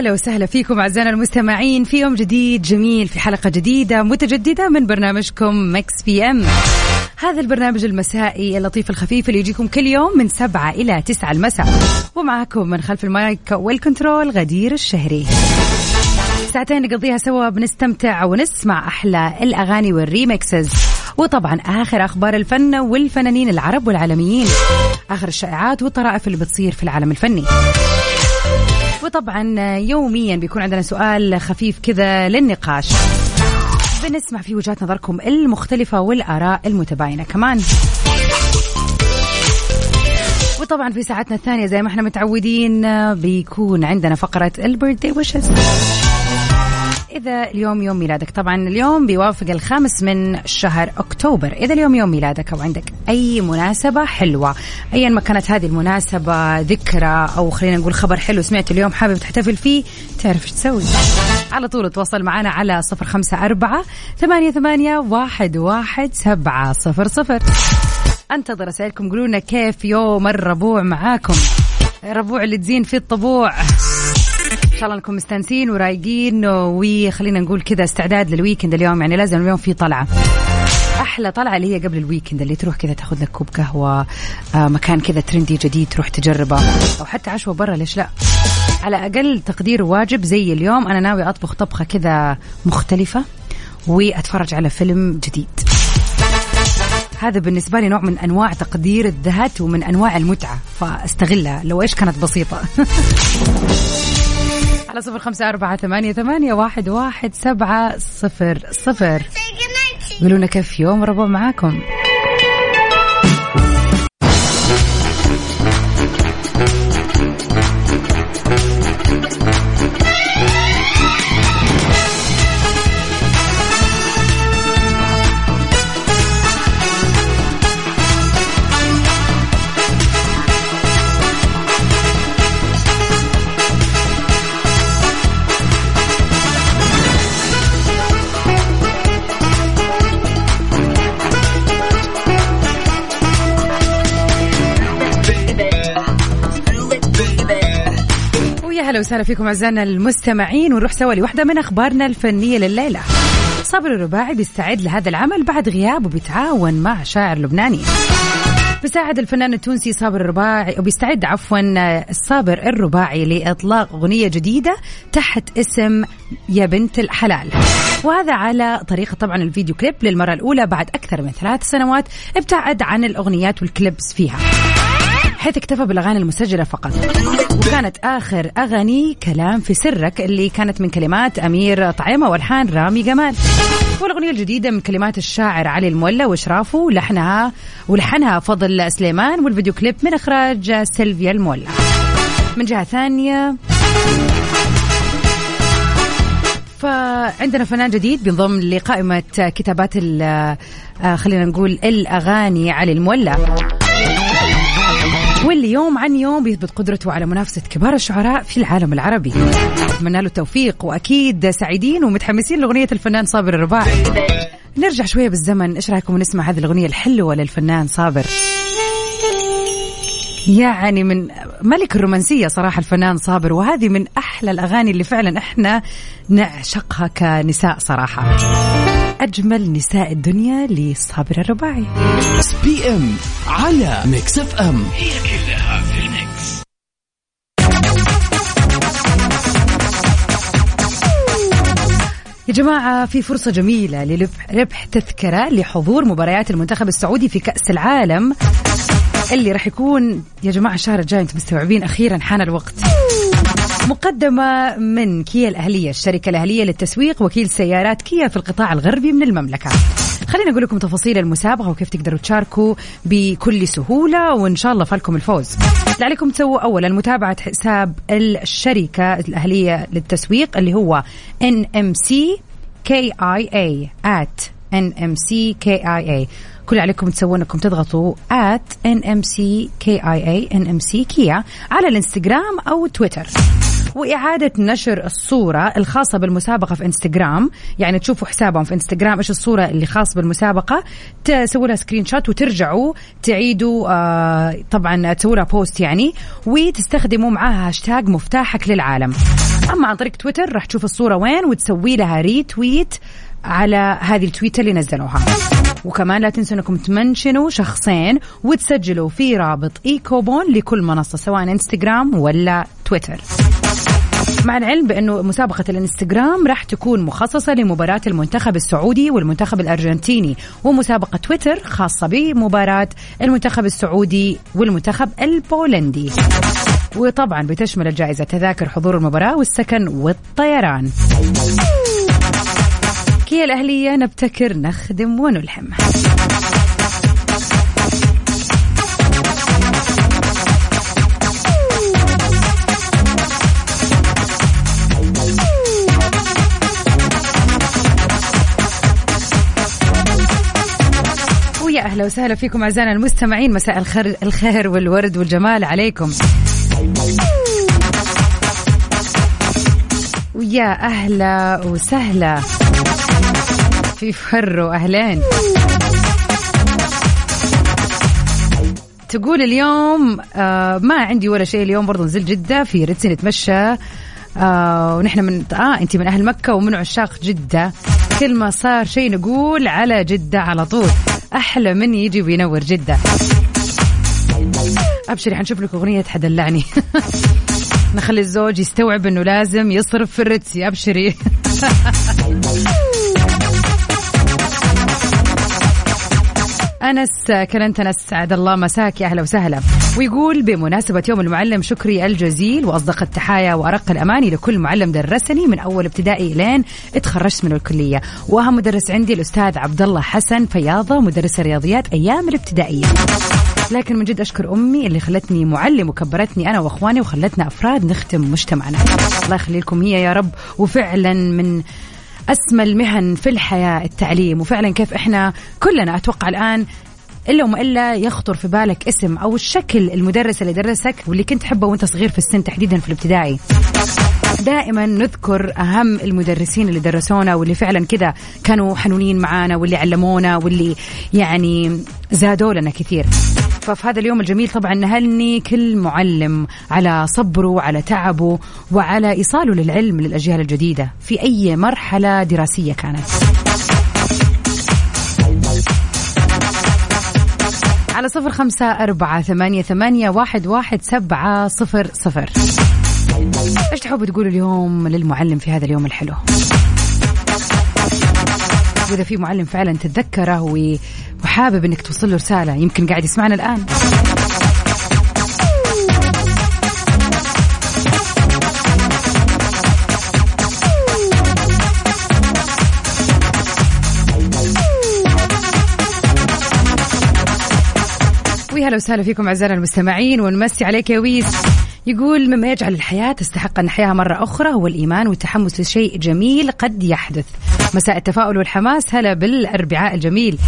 هلا وسهلا فيكم أعزائنا المستمعين في يوم جديد جميل في حلقة جديدة متجددة من برنامجكم Mix PM. هذا البرنامج المسائي اللطيف الخفيف اللي يجيكم كل يوم من سبعة إلى تسعة المساء. ومعكم من خلف المايك وال control غدير الشهري. ساعتين نقضيها سوا بنستمتع ونسمع أحلى الأغاني وال remixes وطبعا آخر أخبار الفن والفنانين العرب والعالميين. آخر الشائعات والطرائف اللي بتصير في العالم الفني. وطبعا يوميا بيكون عندنا سؤال خفيف كذا للنقاش. بنسمع في وجهات نظركم المختلفة والآراء المتباينة كمان. وطبعا في ساعتنا الثانية زي ما إحنا متعودين بيكون عندنا فقرة البيرثدي ويشز. إذا اليوم يوم ميلادك. طبعا اليوم بيوافق الخامس من شهر أكتوبر. إذا اليوم يوم ميلادك أو عندك أي مناسبة حلوة. أيا ما كانت هذه المناسبة ذكرى أو خلينا نقول خبر حلو سمعت اليوم حابب تحتفل فيه تعرف إيش تسوي. على طول تواصل معنا على صفر خمسة أربعة ثمانية, ثمانية واحد, واحد سبعة صفر صفر. أنتظر رسائلكم قولوا لنا كيف يوم الربوع معاكم. الربوع اللي تزين فيه الطبوع. شاء الله انكم مستانسين ورايقين وخلينا نقول كذا استعداد للويكند اليوم. يعني لازم اليوم في طلعة. أحلى طلعة اللي هي قبل ال weekend اللي تروح كذا تاخذ لك كوب قهوة آه مكان كذا trendy جديد تروح تجربه أو حتى عشوة برا ليش لا؟ على أقل تقدير واجب زي اليوم أنا ناوي أطبخ طبخة كذا مختلفة وأتفرج على فيلم جديد. هذا بالنسبة لي نوع من أنواع تقدير الذات ومن أنواع المتعة فأستغلها لو إيش كانت بسيطة. على صفر خمسة أربعة ثمانية, ثمانية واحد, واحد سبعة صفر صفر. قولونا كيف يوم ربو معاكم. أهلا وسهلا فيكم أعزائنا المستمعين ونروح سوا لوحده من أخبارنا الفنية لليلة. صابر الرباعي بيستعد لهذا العمل بعد غياب وبيتعاون مع شاعر لبناني. بيساعد الفنان التونسي صابر الرباعي وبيستعد عفوا الصابر الرباعي لإطلاق أغنية جديدة تحت اسم يا بنت الحلال وهذا على طريقة طبعا الفيديو كليب للمرة الأولى بعد أكثر من ثلاث سنوات ابتعد عن الأغنيات والكليبس فيها حيث اكتفى بالأغاني المسجلة فقط. وكانت آخر أغاني كلام في سرك اللي كانت من كلمات أمير طعيمة والحان رامي جمال. والاغنيه الجديدة من كلمات الشاعر علي المولى وإشرافه ولحنها ولحنها فضل سليمان والفيديو كليب من إخراج سيلفيا المولى. من جهة ثانية فعندنا فنان جديد بينضم لقائمة كتابات خلينا نقول الأغاني علي المولى. واللي يوم عن يوم بيثبت قدرته على منافسة كبار الشعراء في العالم العربي. أتمنى له التوفيق وأكيد سعيدين ومتحمسين لأغنية الفنان صابر الرباعي. نرجع شوية بالزمن. إيش رأيكم نسمع هذه الأغنية الحلوة للفنان صابر؟ يعني من ملك الرومانسية صراحة الفنان صابر وهذه من أحلى الأغاني اللي فعلا إحنا نعشقها كنساء صراحة. أجمل نساء الدنيا لصابر الرباعي. PM على Mix FM هي كلها في ال mix يا جماعة في فرصة جميلة لربح تذكرة لحضور مباريات المنتخب السعودي في كأس العالم. اللي راح يكون يا جماعة الشهر الجاي أنتم مستوعبين. أخيرا حان الوقت. مقدمة من كيا الأهلية الشركة الأهلية للتسويق وكيل سيارات كيا في القطاع الغربي من المملكة. خلينا أقول لكم تفاصيل المسابقة وكيف تقدروا تشاركوا بكل سهولة وإن شاء الله فالكم الفوز. عليكم تسووا أولا متابعة حساب الشركة الأهلية للتسويق اللي هو NMC KIA at NMC KIA كل عليكم تسوون إنكم تضغطوا at NMCKIA NMC كيا على الإنستغرام أو تويتر. وإعادة نشر الصورة الخاصة بالمسابقة في إنستغرام. يعني تشوفوا حسابهم في إنستغرام إيش الصورة اللي خاصة بالمسابقة. تسووا لها screenshot وترجعوا تعيدوا آه طبعا تسووا لها post يعني وتستخدموا معاها هاشتاج مفتاحك للعالم. أما عن طريق تويتر راح تشوف الصورة وين وتسوي لها retweet على هذه التويتة اللي نزلوها. وكمان لا تنسوا انكم تمنشنوا شخصين وتسجلوا في رابط إيكوبون لكل منصة سواء إنستغرام ولا تويتر. مع العلم بأنه مسابقة الإنستغرام راح تكون مخصصة لمباراة المنتخب السعودي والمنتخب الأرجنتيني ومسابقة تويتر خاصة بمباراة المنتخب السعودي والمنتخب البولندي. وطبعا بتشمل الجائزة تذاكر حضور المباراة والسكن والطيران. كيا الأهلية نبتكر نخدم ونلهم. ويا أهلا وسهلا فيكم أعزائنا المستمعين. مساء الخير الخير والورد والجمال عليكم. ويا أهلا وسهلا. في فرو اهلين تقول اليوم آه ما عندي ولا شيء اليوم برضو نزل جدة في ريتسي نتمشى. آه ونحن من آه انت من أهل مكة ومن عشاق جدة. كل ما صار شيء نقول على جدة على طول. أحلى من يجي وينور جدة. أبشري حنشوف لك أغنية حدلعني نخلي الزوج يستوعب إنه لازم يصرف في الرتسي أبشري. أنس كلنت أنس سعد الله مساك يا أهلا وسهلا. ويقول بمناسبة يوم المعلم شكري الجزيل وأصدق التحايا وأرق الأماني لكل معلم درسني من أول ابتدائي لين اتخرجت من الكلية. وأهم مدرس عندي الأستاذ عبد الله حسن فياضة مدرس الرياضيات أيام الابتدائية. لكن من جد أشكر أمي اللي خلتني معلم وكبرتني أنا وأخواني وخلتنا أفراد نختم مجتمعنا. الله يخلي لكم هي يا رب. وفعلا من أسمى المهن في الحياة التعليم. وفعلا كيف إحنا كلنا أتوقع الآن إلا وما إلا يخطر في بالك اسم أو الشكل المدرس اللي درسك واللي كنت تحبه وأنت صغير في السن تحديدا في الابتدائي. دائما نذكر أهم المدرسين اللي درسونا واللي فعلا كذا كانوا حنونين معانا واللي علمونا واللي يعني زادوا لنا كثير. ففي هذا اليوم الجميل طبعا نهني كل معلم على صبره وعلى تعبه وعلى إيصاله للعلم للأجيال الجديدة في أي مرحلة دراسية كانت. على صفر خمسة أربعة ثمانية, ثمانية واحد, واحد سبعة صفر صفر. إيش تحبوا تقولوا اليوم للمعلم في هذا اليوم الحلو؟ وإذا في معلم فعلا تتذكره وحابب أنك توصل له رسالة يمكن قاعد يسمعنا الآن. هلا وسهلا فيكم اعزائنا المستمعين ونمسي عليك يا ويس. يقول مما يجعل الحياة تستحق أن نحياها مرة أخرى هو الإيمان والتحمس لشيء جميل قد يحدث. مساء التفاؤل والحماس هلا بالأربعاء الجميل.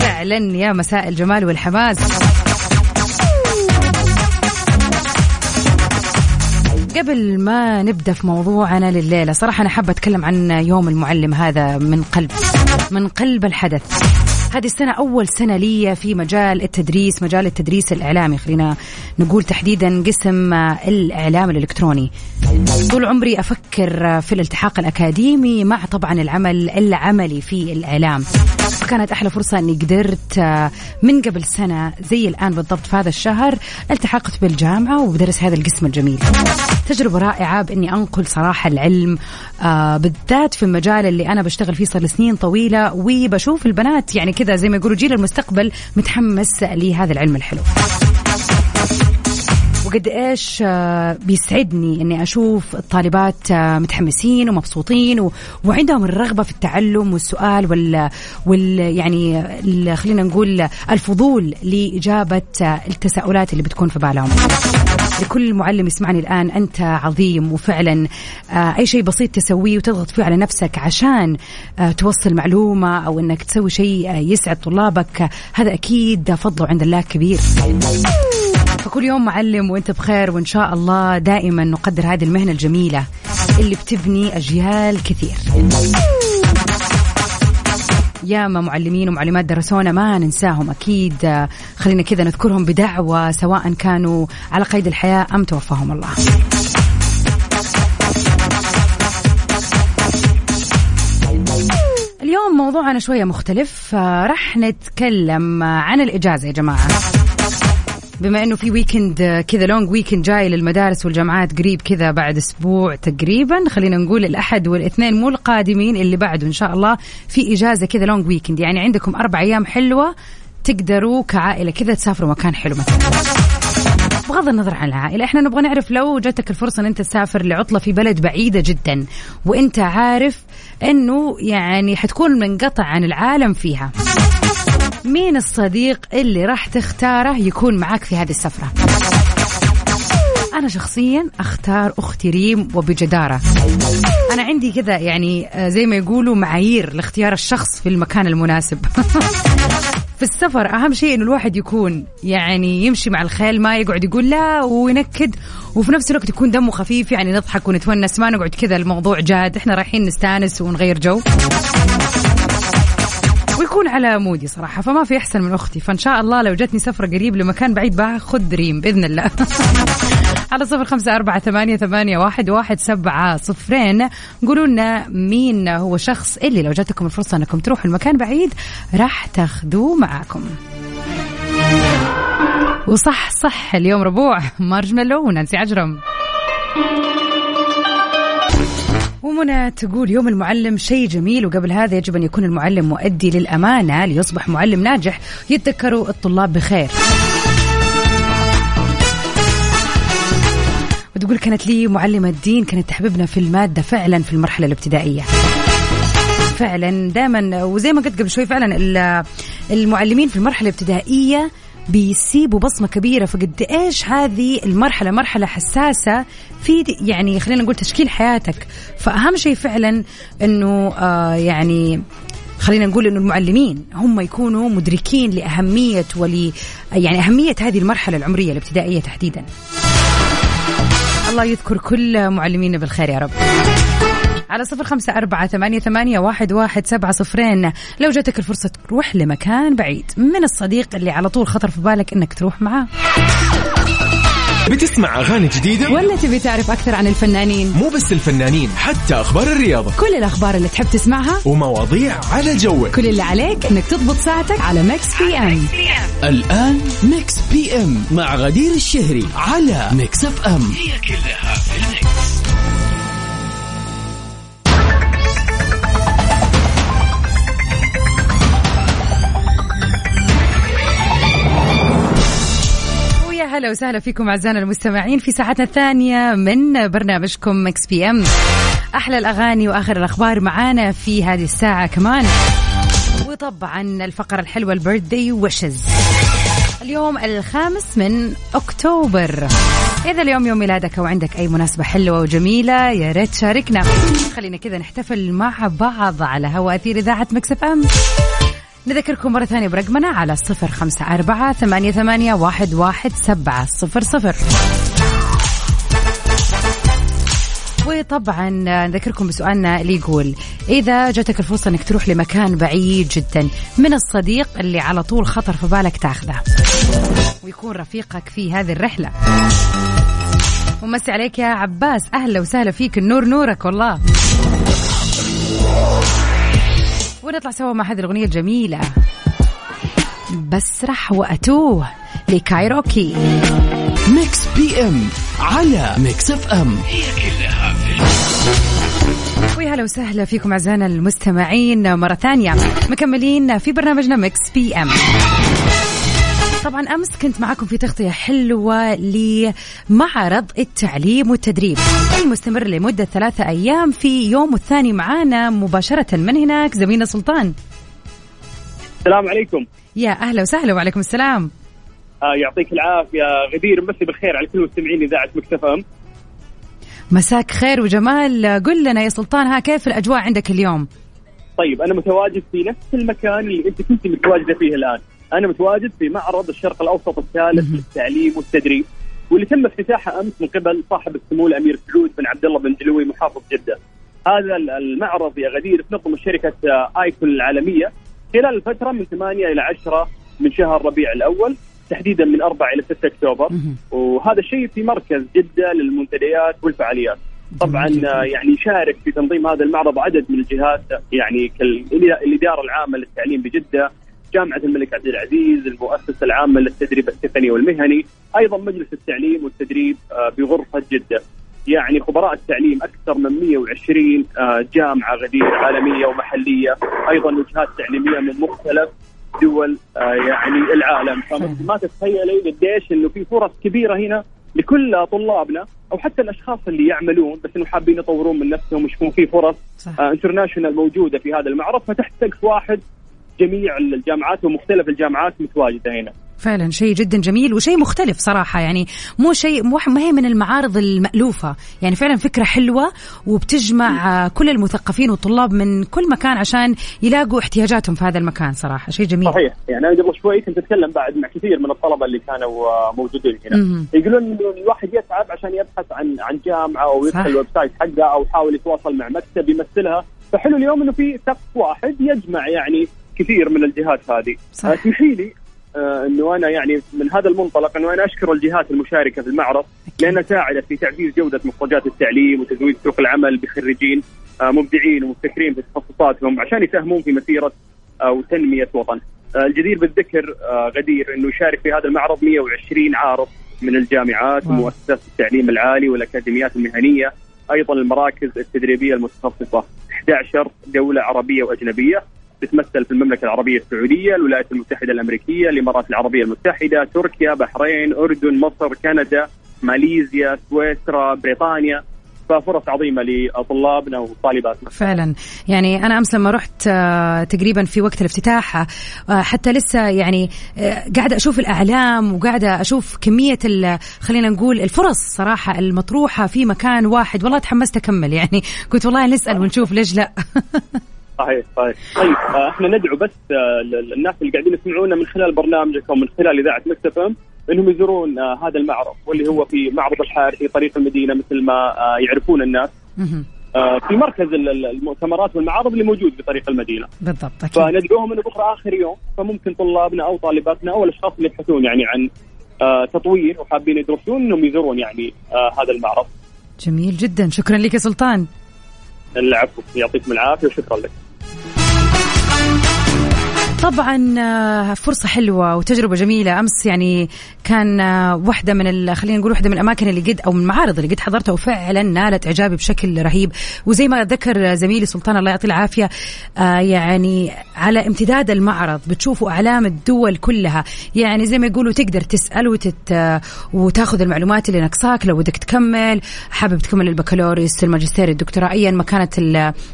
فعلا يا مساء الجمال والحماس. قبل ما نبدأ في موضوعنا لليلة صراحة أنا حابة أتكلم عن يوم المعلم هذا من قلب من قلب الحدث. هذه السنة أول سنة لي في مجال التدريس مجال التدريس الإعلامي. خلينا نقول تحديدا قسم الإعلام الإلكتروني. طول عمري أفكر في الالتحاق الأكاديمي مع طبعا العمل العملي في الإعلام. فكانت أحلى فرصة أني قدرت من قبل سنة زي الآن بالضبط في هذا الشهر التحقت بالجامعة وبدرس هذا القسم الجميل. تجربة رائعة بإني أنقل صراحة العلم آه بالذات في المجال اللي أنا بشتغل فيه صار سنين طويلة وبشوف البنات يعني كذا زي ما يقولوا جيل المستقبل متحمس لهذا العلم الحلو. وقد إيش آه، بيسعدني إني أشوف الطالبات آه، متحمسين ومبسوطين. وعندهم الرغبة في التعلم والسؤال وال, وال... يعني خلينا نقول الفضول لإجابة آه، التساؤلات اللي بتكون في بالهم. لكل معلم يسمعني الآن أنت عظيم وفعلا أي شيء بسيط تسويه وتضغط فيه على نفسك عشان توصل معلومة أو إنك تسوي شيء يسعد طلابك هذا أكيد فضله عند الله كبير. فكل يوم معلم وانت بخير وإن شاء الله دائما نقدر هذه المهنة الجميلة اللي بتبني أجيال كثير. ياما معلمين ومعلمات درسونا ما ننساهم أكيد. خلينا كذا نذكرهم بدعوة سواء كانوا على قيد الحياة أم توفاهم الله. اليوم موضوعنا شوية مختلف. آه، راح نتكلم عن الإجازة يا جماعة. بما إنه في weekend كذا long weekend جاي للمدارس والجامعات قريب كذا بعد أسبوع تقريبا خلينا نقول الأحد والإثنين مو القادمين اللي بعده إن شاء الله في إجازة كذا long weekend يعني عندكم أربع أيام حلوة تقدروا كعائلة كذا تسافروا مكان حلو مثلا. بغض النظر عن العائلة إحنا نبغى نعرف لو جاتك الفرصة إن أنت تسافر لعطلة في بلد بعيدة جدا وأنت عارف إنه يعني حتكون منقطع عن العالم فيها. مين الصديق اللي راح تختاره يكون معك في هذه السفرة؟ أنا شخصيا أختار أختي ريم وبجدارة. أنا عندي كذا يعني آه، زي ما يقولوا معايير لاختيار الشخص في المكان المناسب. في السفر أهم شيء إنه الواحد يكون يعني يمشي مع الخيل ما يقعد يقول لا وينكد وفي نفس الوقت يكون دمه خفيف يعني نضحك ونتونس ما نقعد كذا الموضوع جاد إحنا رايحين نستانس ونغير جو. ويكون على مودي صراحة فما في أحسن من أختي. فإن شاء الله لو جتني سفرة قريب لمكان بعيد باخذ ريم بإذن الله. على صفر خمسة أربعة ثمانية, ثمانية واحد, واحد سبعة صفرين. قولوا لنا مين هو شخص اللي لو جاتكم الفرصة أنكم تروحوا المكان بعيد راح تاخذوه معاكم. وصح صح اليوم ربوع. مارشميلو ونانسي عجرم. ومنى تقول يوم المعلم شيء جميل وقبل هذا يجب أن يكون المعلم مؤدي للأمانة ليصبح معلم ناجح. يتذكروا الطلاب بخير. وتقول كانت لي معلمة دين كانت تحببنا في المادة فعلا في المرحلة الابتدائية. فعلا دائما وزي ما قلت قبل شوي فعلا المعلمين في المرحلة الابتدائية بيسيبوا بصمة كبيرة فقد إيش هذه المرحلة مرحلة حساسة في يعني خلينا نقول تشكيل حياتك فأهم شيء فعلا أنه آه يعني خلينا نقول إنه المعلمين هم يكونوا مدركين لأهمية ولي يعني أهمية هذه المرحلة العمرية الابتدائية تحديدا. الله يذكر كل معلمينا بالخير يا رب. على صفر خمسة أربعة ثمانية, ثمانية واحد, واحد سبعة صفرين لو جاتك الفرصة تروح لمكان بعيد من الصديق اللي على طول خطر في بالك إنك تروح معاه بتسمع أغاني جديدة؟ ولا تبي تعرف أكثر عن الفنانين؟ مو بس الفنانين حتى أخبار الرياضة كل الأخبار اللي تحب تسمعها ومواضيع على جوك كل اللي عليك إنك تضبط ساعتك على Mix PM الآن Mix PM مع غدير الشهري على Mix FM هي كلها في ال Mix. هلا وسهلا فيكم أعزائنا المستمعين في ساعتنا الثانية من برنامجكم Mix PM أحلى الأغاني وآخر الأخبار معانا في هذه الساعة كمان. وطبعا الفقرة الحلوة ال birthday wishes. اليوم الخامس من أكتوبر. إذا اليوم يوم ميلادك أو عندك أي مناسبة حلوة وجميلة يا ريت تشاركنا خلينا كذا نحتفل مع بعض على هواء أثير إذاعة Mix FM نذكركم مرة ثانية برقمنا على صفر خمسة أربعة ثمانية, ثمانية واحد, واحد سبعة صفر صفر. وطبعا نذكركم بسؤالنا اللي يقول إذا جاتك الفرصة أنك تروح لمكان بعيد جدا من الصديق اللي على طول خطر في بالك تاخذه؟ ويكون رفيقك في هذه الرحلة. ومسي عليك يا عباس أهلا وسهلا فيك النور نورك والله. ونطلع سوا مع هذه الأغنية الجميلة. بسرح وأتوه لكايروكي. Mix PM على Mix FM. هي كلها في ويا هلا وسهلا فيكم أعزائنا المستمعين مرة ثانية. مكملين في برنامجنا Mix PM. طبعا أمس كنت معكم في تغطية حلوة لمعرض التعليم والتدريب المستمر لمدة ثلاثة أيام في يوم الثاني معانا مباشرة من هناك زميلنا سلطان. السلام عليكم. يا أهلا وسهلا وعليكم السلام. آه يعطيك العافية غدير مسي بالخير على كل مستمعين إذاعة مكتفى مساك خير وجمال. قل لنا يا سلطان ها كيف الأجواء عندك اليوم؟ طيب أنا متواجد في نفس المكان اللي أنت كنت متواجدة فيه الآن. أنا متواجد في معرض الشرق الأوسط الثالث للتعليم والتدريب واللي تم افتتاحه أمس من قبل صاحب السمو الأمير سعود بن عبد الله بن دلوي محافظ جدة. هذا المعرض يا غدير تنظم شركه ايكون العالمية. خلال الفترة من 8 إلى 10 من شهر ربيع الأول تحديدا من 4 إلى 6 أكتوبر. وهذا الشيء في مركز جدة للمنتديات والفعاليات. طبعا يعني يشارك في تنظيم هذا المعرض عدد من الجهات يعني كالاداره العامة للتعليم بجدة. جامعة الملك عبد العزيز، المؤسسة العامة للتدريب التقني والمهني، أيضا مجلس التعليم والتدريب آه، بغرفة جدة. يعني خبراء التعليم أكثر من 120 آه، جامعة غديره عالمية ومحلية، أيضا وجهات تعليمية من مختلف دول آه، يعني العالم، فما تتخيلي قديش إنه في فرص كبيرة هنا لكل طلابنا أو حتى الأشخاص اللي يعملون بس إنه حابين يطورون من نفسهم ويشوفون في فرص انترناشونال موجودة في هذا المعرض. فتحت سقف واحد جميع الجامعات ومختلف الجامعات متواجدة هنا. فعلا شيء جدا جميل وشيء مختلف صراحة يعني مو شيء ما هي من المعارض المألوفة. يعني فعلا فكرة حلوة وبتجمع كل المثقفين والطلاب من كل مكان عشان يلاقوا احتياجاتهم في هذا المكان صراحة. شيء جميل. صحيح. يعني أنا قبل شوي كنت أتكلم بعد مع كثير من الطلبة اللي كانوا موجودين هنا. يقولون إنه الواحد يتعب عشان يبحث عن عن جامعة أو يدخل ال website حقها أو يحاول يتواصل مع مكتب يمثلها. فحلو اليوم إنه في سقف واحد يجمع يعني كثير من الجهات هذه. اسمحي لي آه إنه أنا يعني من هذا المنطلق إنه أنا أشكر الجهات المشاركة في المعرض لأنها ساعدت في تعزيز جودة مخرجات التعليم وتزويد سوق العمل بخريجين آه مبدعين ومبتكرين في تخصصاتهم عشان يساهمون في مسيرة آه وتنمية وطن. آه، الجدير بالذكر آه، غدير إنه يشارك في هذا المعرض 120 عارض من الجامعات ومؤسسات التعليم العالي والأكاديميات المهنية أيضا المراكز التدريبية المتخصصة 11 دولة عربية وأجنبية. تتمثل في المملكة العربية السعودية، الولايات المتحدة الأمريكية، الإمارات العربية المتحدة، تركيا، بحرين، أردن، مصر، كندا، ماليزيا، سويسرا، بريطانيا، ففرص عظيمة لطلابنا وطالباتنا. فعلا. يعني أنا أمس لما رحت آه، تقريبا في وقت الافتتاح آه، حتى لسه يعني آه، قاعدة أشوف الأعلام وقاعدة أشوف كمية خلينا نقول الفرص صراحة المطروحة في مكان واحد. والله تحمست أكمل يعني. كنت والله نسأل ونشوف ليش لا. صحيح صحيح. طيب آه، إحنا ندعو بس آه، الناس اللي قاعدين يسمعونا من خلال برنامجك أو من خلال إذاعة مكتفم إنهم يزورون آه، هذا المعرض واللي هو في معرض الحار في طريق المدينة مثل ما يعرفون الناس. في مركز المؤتمرات والمعارض اللي موجود في طريق المدينة. بالضبط أكيد. فندعوهم انه بكره آخر يوم فممكن طلابنا أو طالباتنا أو الأشخاص اللي يبحثون يعني عن تطوير وحابين يدرسون إنهم يزورون يعني هذا المعرض. جميل جدا. شكرا لك يا سلطان. العفو يعطيكم العافية وشكرا لك. طبعا آه، فرصة حلوة وتجربة جميلة. أمس يعني كان آه، واحدة من خلينا نقول واحدة من الأماكن اللي قد أو من المعارض اللي قد حضرتها وفعلا نالت إعجابي بشكل رهيب. وزي ما ذكر زميلي سلطان الله يعطيه العافية آه، يعني على امتداد المعرض بتشوفوا أعلام الدول كلها. يعني زي ما يقولوا تقدر تسأل وتت وتاخذ المعلومات اللي ناقصاك. لو بدك تكمل حابب تكمل البكالوريوس الماجستير الدكتوراه أيا ما كانت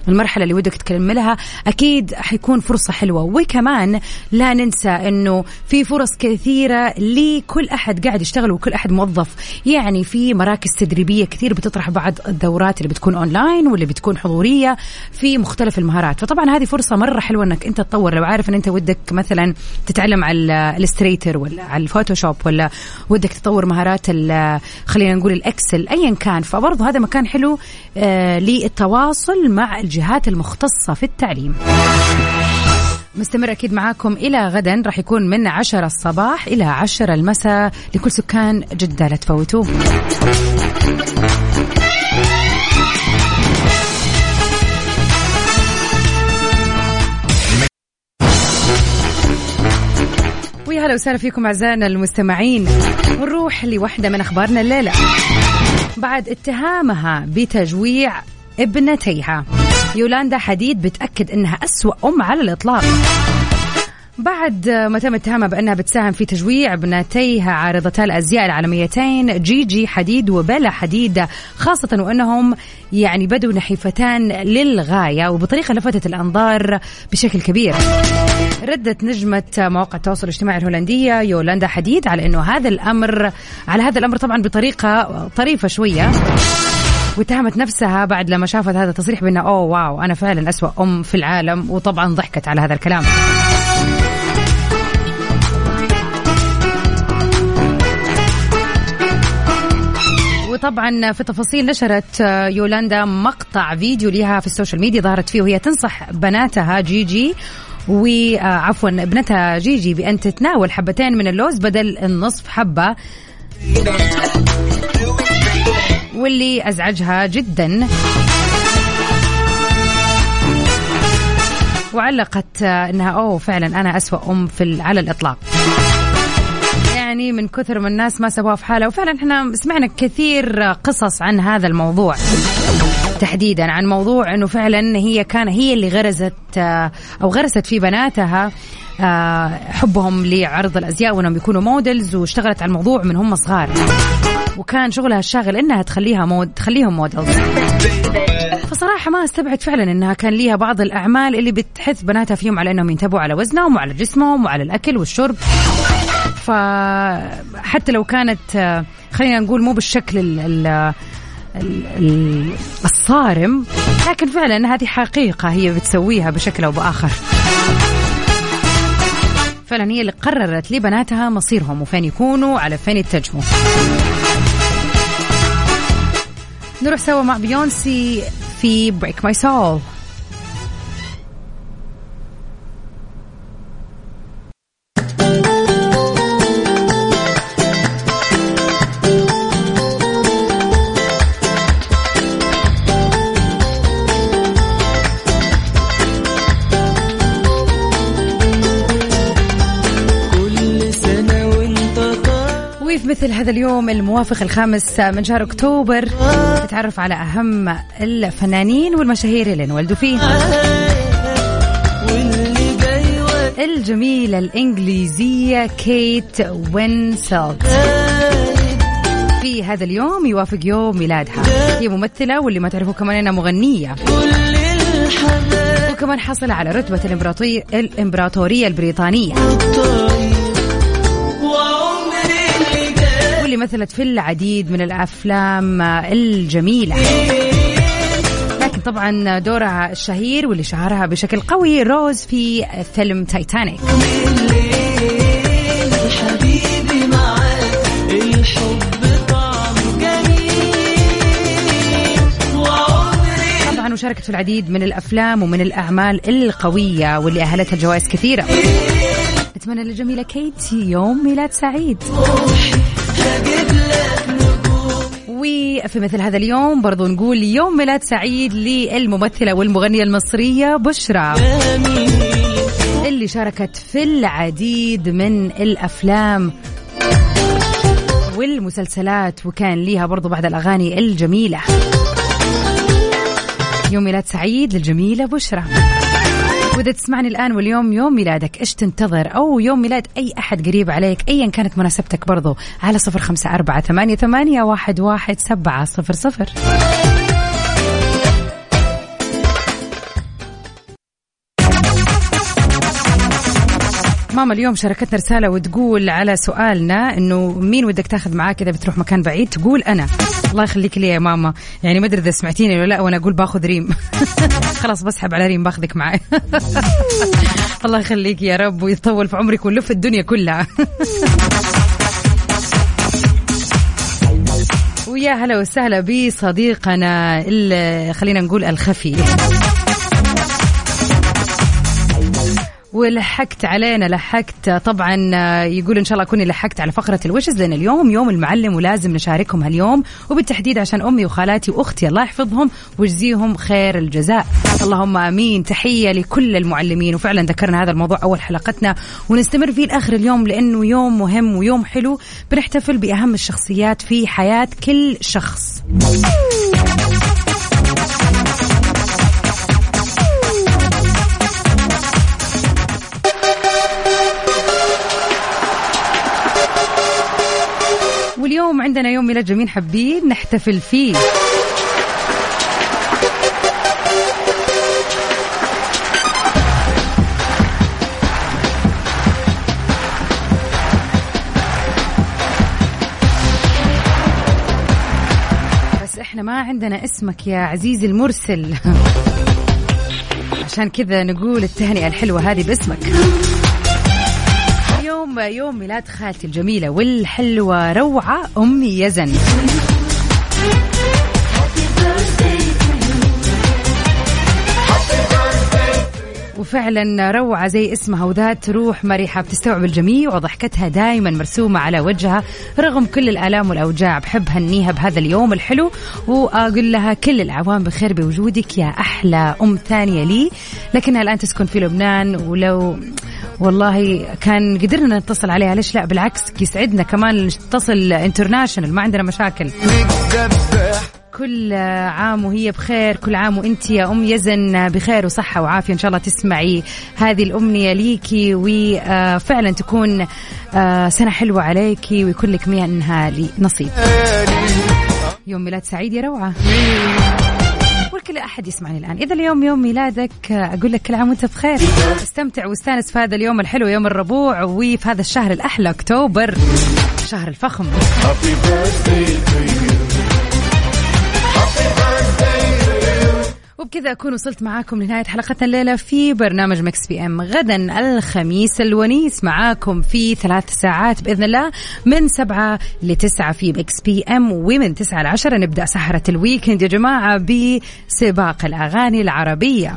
المرحلة اللي ودك تكملها أكيد حيكون فرصة حلوة. وكمان كمان لا ننسى إنه في فرص كثيرة لكل أحد قاعد يشتغل وكل أحد موظف. يعني في مراكز تدريبية كثير بتطرح بعض الدورات اللي بتكون أونلاين واللي بتكون حضورية في مختلف المهارات. فطبعا هذه فرصة مرة حلوة إنك أنت تطور. لو عارف إن أنت ودك مثلا تتعلم على ال Illustrator ولا على ال Photoshop ولا ودك تطور مهارات خلينا نقول ال Excel ايا كان. فبرضه هذا مكان حلو آه للتواصل مع الجهات المختصة في التعليم. مستمر أكيد معاكم إلى غدا. راح يكون من عشرة الصباح إلى عشرة المساء. لكل سكان جدة لا تفوتوه ويا هلا وسهلا فيكم أعزائنا المستمعين. ونروح لوحدة من أخبارنا الليلة. بعد اتهامها بتجويع ابنتيها. يولاندا حديد بتأكد أنها أسوأ أم على الإطلاق بعد ما تم اتهامها بأنها بتساهم في تجويع ابنتيها عارضتا الأزياء العالميتين جيجي حديد وبلا حديد خاصة وأنهم يعني بدوا نحيفتان للغاية وبطريقة لفتت الأنظار بشكل كبير. ردت نجمة مواقع التواصل الاجتماعي الهولندية يولاندا حديد على إنه هذا الأمر على هذا الأمر طبعا بطريقة طريفة شوية واتهمت نفسها بعد لما شافت هذا التصريح بأنه أوه واو أنا فعلا أسوأ أم في العالم وطبعا ضحكت على هذا الكلام. وطبعا في تفاصيل نشرت يولاندا مقطع فيديو لها في ال social media ظهرت فيه وهي تنصح بناتها جيجي وعفوا ابنتها جيجي بأن تتناول حبتين من اللوز بدل النصف حبة. واللي أزعجها جدا. وعلقت إنها أوه فعلا أنا أسوأ أم في على الإطلاق. يعني من كثر من الناس ما سووها في حالها. وفعلا إحنا سمعنا كثير قصص عن هذا الموضوع. تحديدا عن موضوع إنه فعلا هي كان هي اللي غرزت أو غرست في بناتها. حبهم لعرض الأزياء وإنهم يكونوا models واشتغلت على الموضوع من هم صغار. وكان شغلها الشاغل إنها تخليها mod تخليهم models فصراحة ما استبعد فعلا إنها كان ليها بعض الأعمال اللي بتحث بناتها فيهم على إنهم ينتبهوا على وزنهم وعلى جسمهم وعلى الأكل والشرب. فحتى لو كانت خلينا نقول مو بالشكل ال ال الصارم لكن فعلا هذه حقيقة هي بتسويها بشكل أو بآخر. فعلا هي اللي قررت لبناتها مصيرهم وفين يكونوا؟ على فين يتجهوا؟ نروح سوا مع بيونسي في Break My Soul وفي مثل هذا اليوم الموافق الخامس من شهر أكتوبر؟ نتعرف على أهم الفنانين والمشاهير اللي انولدوا فيه. الجميلة الإنجليزية كيت وينسلت في هذا اليوم يوافق يوم ميلادها. هي ممثلة واللي ما تعرفوا كمان إنها مغنية. وكمان حصل على رتبة الإمبراطورية البريطانية. واللي مثلت في العديد من الأفلام الجميلة. لكن طبعا دورها الشهير واللي شهرها بشكل قوي روز في فيلم تايتانيك. طبعا وشاركت في العديد من الأفلام ومن الأعمال القوية واللي أهلتها جوائز كثيرة. نتمنى للجميلة كيتي يوم ميلاد سعيد. وفي مثل هذا اليوم برضو نقول يوم ميلاد سعيد للممثلة والمغنية المصرية بشرى. اللي شاركت في العديد من الأفلام والمسلسلات وكان ليها برضو بعض الأغاني الجميلة. يوم ميلاد سعيد للجميلة بشرى. وإذا تسمعني الآن واليوم يوم ميلادك إيش تنتظر؟ أو يوم ميلاد أي أحد قريب عليك أيا كانت مناسبتك برضو على صفر خمسة أربعة ثمانية, ثمانية واحد, واحد سبعة صفر صفر. ماما اليوم شاركتنا رسالة وتقول على سؤالنا إنه مين ودك تاخذ معاك إذا بتروح مكان بعيد؟ تقول أنا. الله يخليك لي يا ماما. يعني ما أدري إذا سمعتيني ولا لا وأنا أقول باخذ ريم. خلاص بسحب على ريم باخذك معي. الله يخليك يا رب ويطول في عمرك ونلف الدنيا كلها. ويا هلا وسهلا بصديقنا خلينا نقول الخفي. ولحقت علينا لحقت طبعا يقول إن شاء الله اكوني لحقت على فقرة الوشز لأن اليوم يوم المعلم ولازم نشاركهم هاليوم وبالتحديد عشان أمي وخالاتي وأختي الله يحفظهم ويجزيهم خير الجزاء. اللهم آمين. تحية لكل المعلمين. وفعلا ذكرنا هذا الموضوع أول حلقتنا ونستمر فيه لآخر اليوم لأنه يوم مهم ويوم حلو بنحتفل بأهم الشخصيات في حياة كل شخص. عندنا يوم ميلاد جميل حابين نحتفل فيه. بس إحنا ما عندنا اسمك يا عزيزي المرسل. عشان كذا نقول التهنئة الحلوة هذه باسمك. اليوم يوم ميلاد خالتي الجميلة والحلوة روعة أمي يزن. وفعلا روعة زي اسمها وذات روح مرحة بتستوعب الجميع وضحكتها دائما مرسومة على وجهها رغم كل الآلام والأوجاع. بحب هنيها بهذا اليوم الحلو وأقول لها كل الأعوام بخير بوجودك يا أحلى أم ثانية لي. لكنها الآن تسكن في لبنان ولو والله كان قدرنا نتصل عليها. ليش لا؟ بالعكس يسعدنا كمان نتصل انترناشونال ما عندنا مشاكل. كل عام وهي بخير كل عام وانت يا أم يزن بخير وصحة وعافية. إن شاء الله تسمعي هذه الأمنية ليكي وفعلا تكون آه، سنة حلوة عليكي ويكون لك منها نصيب. يوم ميلاد سعيد يا روعة. والكل أحد يسمعني الآن. إذا اليوم يوم ميلادك أقول لك كل عام وأنت بخير. استمتع واستأنس في هذا اليوم الحلو يوم الربوع وفي هذا الشهر الأحلى أكتوبر شهر الفخم. وبكذا أكون وصلت معاكم لنهاية حلقتنا الليلة في برنامج Mix PM. غدا الخميس الونيس معاكم في ثلاث ساعات بإذن الله من سبعة لتسعة في Mix PM ومن تسعة لعشرة نبدأ سهرة ال weekend يا جماعة بسباق الأغاني العربية.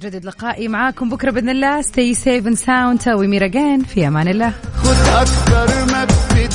جدد لقائي معاكم بكرة بإذن الله. stay safe and sound وميرا جين في أمان الله. خذ أكثر ما بتدي